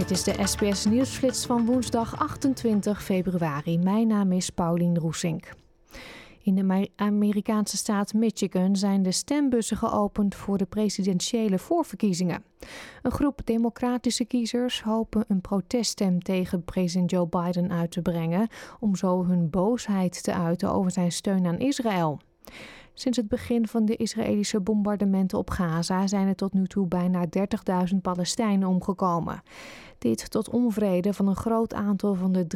Dit is de SBS Nieuwsflits van woensdag 28 februari. Mijn naam is Paulien Roesink. In de Amerikaanse staat Michigan zijn de stembussen geopend voor de presidentiële voorverkiezingen. Een groep democratische kiezers hopen een proteststem tegen president Joe Biden uit te brengen om zo hun boosheid te uiten over zijn steun aan Israël. Sinds het begin van de Israëlische bombardementen op Gaza zijn er tot nu toe bijna 30.000 Palestijnen omgekomen. Dit tot onvrede van een groot aantal van de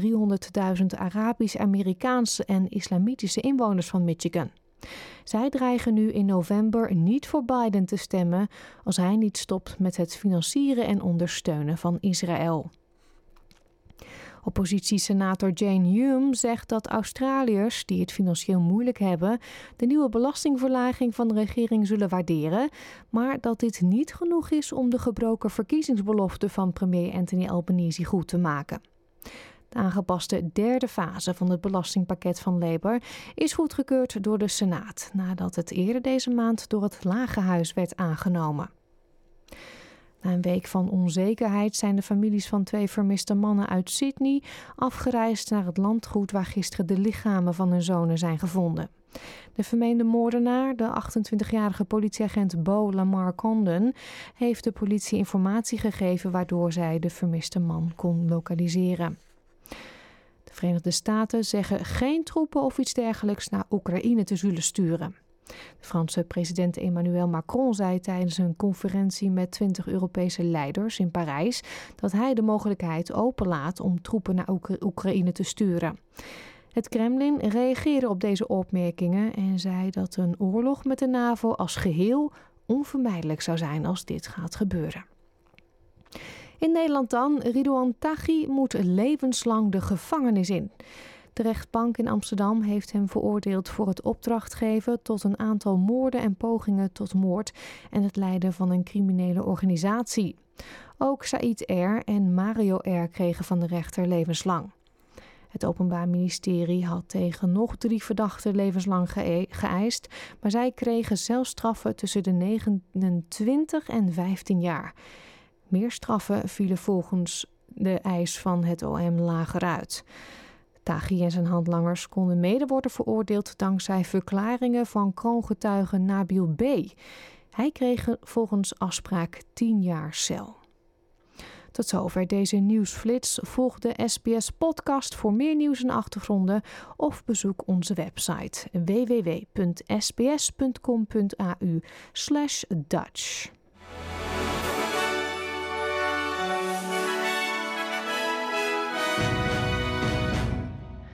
300.000 Arabisch-Amerikaanse en islamitische inwoners van Michigan. Zij dreigen nu in november niet voor Biden te stemmen als hij niet stopt met het financieren en ondersteunen van Israël. Oppositiesenator Jane Hume zegt dat Australiërs die het financieel moeilijk hebben, de nieuwe belastingverlaging van de regering zullen waarderen, maar dat dit niet genoeg is om de gebroken verkiezingsbelofte van premier Anthony Albanese goed te maken. De aangepaste derde fase van het belastingpakket van Labour is goedgekeurd door de Senaat, nadat het eerder deze maand door het Lage Huis werd aangenomen. Na een week van onzekerheid zijn de families van twee vermiste mannen uit Sydney afgereisd naar het landgoed waar gisteren de lichamen van hun zonen zijn gevonden. De vermeende moordenaar, de 28-jarige politieagent Bo Lamar Condon, heeft de politie informatie gegeven waardoor zij de vermiste man kon lokaliseren. De Verenigde Staten zeggen geen troepen of iets dergelijks naar Oekraïne te zullen sturen. De Franse president Emmanuel Macron zei tijdens een conferentie met 20 Europese leiders in Parijs dat hij de mogelijkheid openlaat om troepen naar Oekraïne te sturen. Het Kremlin reageerde op deze opmerkingen en zei dat een oorlog met de NAVO als geheel onvermijdelijk zou zijn als dit gaat gebeuren. In Nederland dan, Ridouan Taghi moet levenslang de gevangenis in. De rechtbank in Amsterdam heeft hem veroordeeld voor het opdracht geven tot een aantal moorden en pogingen tot moord en het leiden van een criminele organisatie. Ook Said R. en Mario R. kregen van de rechter levenslang. Het Openbaar Ministerie had tegen nog drie verdachten levenslang geëist, maar zij kregen zelfs straffen tussen de 29 en 15 jaar. Meer straffen vielen volgens de eis van het OM lager uit. Taghi en zijn handlangers konden mede worden veroordeeld dankzij verklaringen van kroongetuige Nabil B. Hij kreeg volgens afspraak 10 jaar cel. Tot zover deze nieuwsflits. Volg de SBS podcast voor meer nieuws en achtergronden of bezoek onze website www.sbs.com.au/dutch.